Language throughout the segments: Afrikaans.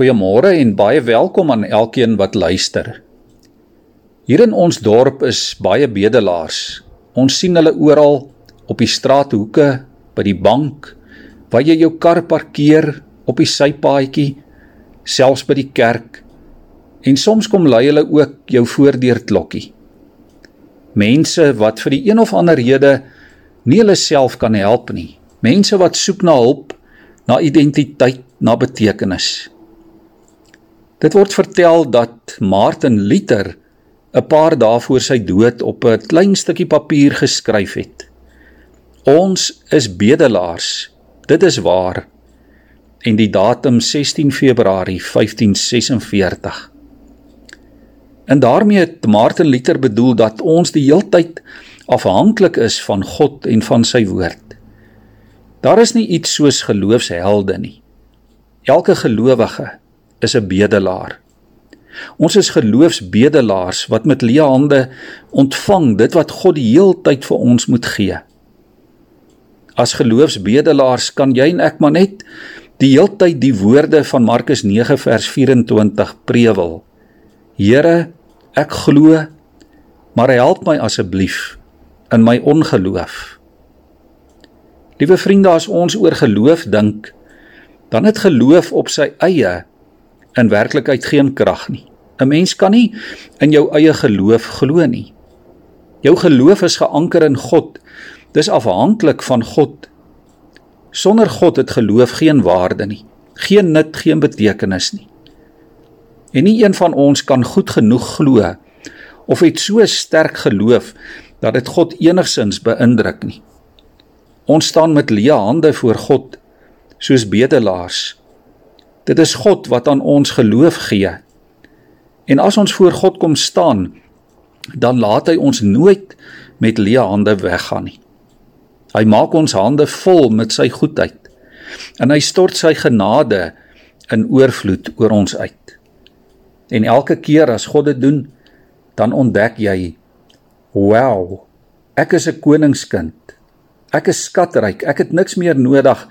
Goeiemôre en baie welkom aan elkeen wat luister. Hier in ons dorp is baie bedelaars. Ons sien hulle oral op die straathoeke, by die bank, waar jy jou kar parkeer, op die sypaadjie, selfs by die kerk. En soms kom lei hulle ook jou voordeur klokkie. Mense wat vir die een of ander rede nie hulle self kan help nie. Mense wat soek na hulp, na identiteit, na betekenis. Dit word vertel dat Martin Luther 'n paar dae voor sy dood op 'n klein stukkie papier geskryf het: Ons is bedelaars. Dit is waar. En die datum 16 Februarie 1546. En daarmee het Martin Luther bedoel dat ons die heeltyd afhanklik is van God en van sy woord. Daar is nie iets soos geloofshelde nie. Elke gelowige is 'n bedelaar. Ons is geloofsbedelaars wat met leë hande ontvang dit wat God die heeltyd vir ons moet gee. As geloofsbedelaars kan jy en ek maar net die heeltyd die woorde van Markus 9 vers 24 prewel. Here, ek glo, maar help my asseblief in my ongeloof. Liewe vriende, as ons oor geloof dink, dan het geloof op sy eie in werklikheid geen krag nie. 'n Mens kan nie in jou eie geloof glo nie. Jou geloof is geanker in God. Dis afhanklik van God. Sonder God het geloof geen waarde nie, geen nut, geen betekenis nie. En nie een van ons kan goed genoeg glo of het so sterk geloof dat dit God enigsins beïndruk nie. Ons staan met leë hande voor God soos bedelaars Dit is God wat aan ons geloof gee. En as ons voor God kom staan, dan laat hy ons nooit met leë hande weggaan nie. Hy maak ons hande vol met sy goedheid en hy stort sy genade in oorvloed oor ons uit. En elke keer as God dit doen, dan ontdek jy, "Wow, ek is 'n koningskind. Ek is skatryk. Ek het niks meer nodig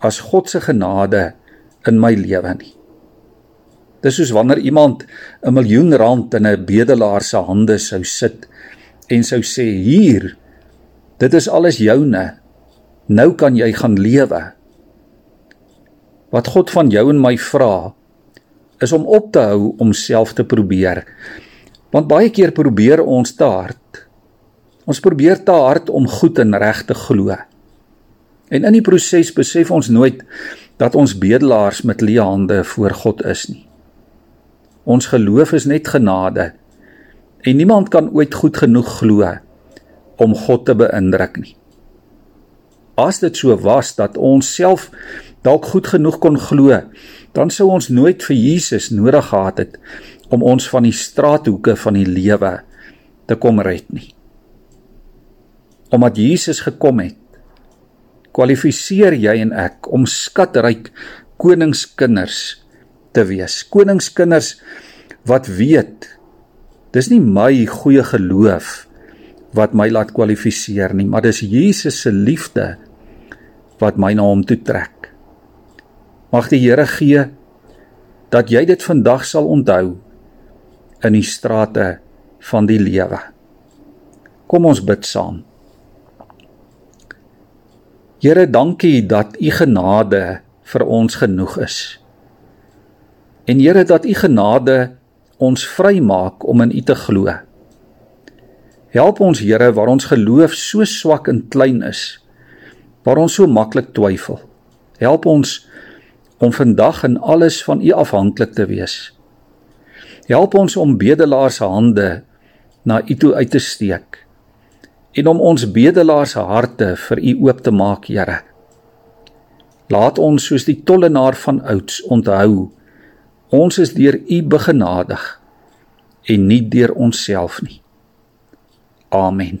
as God se genade in my lewe nie. Dis soos wanneer iemand 'n miljoen rand in 'n bedelaar se hande sou sit en sou sê hier dit is alles joune. Nou kan jy gaan lewe. Wat God van jou en my vra is om op te hou om self te probeer. Want baie keer probeer ons te hard. Ons probeer te hard om goed en reg te glo. En in die proses besef ons nooit dat ons bedelaars met leë hande voor God is nie. Ons geloof is net genade en niemand kan ooit goed genoeg glo om God te beïndruk nie. As dit so was dat ons self dalk goed genoeg kon glo, dan sou ons nooit vir Jesus nodig gehad het om ons van die straathoeke van die lewe te kom red nie. Omdat Jesus gekom het kwalifiseer jy en ek om skatryk koningskinders te wees. Koningskinders wat weet dis nie my goeie geloof wat my laat kwalifiseer nie, maar dis Jesus se liefde wat my na hom toe trek. Mag die Here gee dat jy dit vandag sal onthou in die strate van die lewe. Kom ons bid saam. Here, dankie dat u genade vir ons genoeg is. En Here, dat u genade ons vrymaak om in u te glo. Help ons Here waar ons geloof so swak en klein is, waar ons so maklik twyfel. Help ons om vandag in alles van u afhanklik te wees. Help ons om bedelaars hande na u toe uit te steek en om ons bedelaars se harte vir U oop te maak, Here. Laat ons soos die tollenaar van ouds onthou, ons is deur U begenadig en nie deur onsself nie. Amen.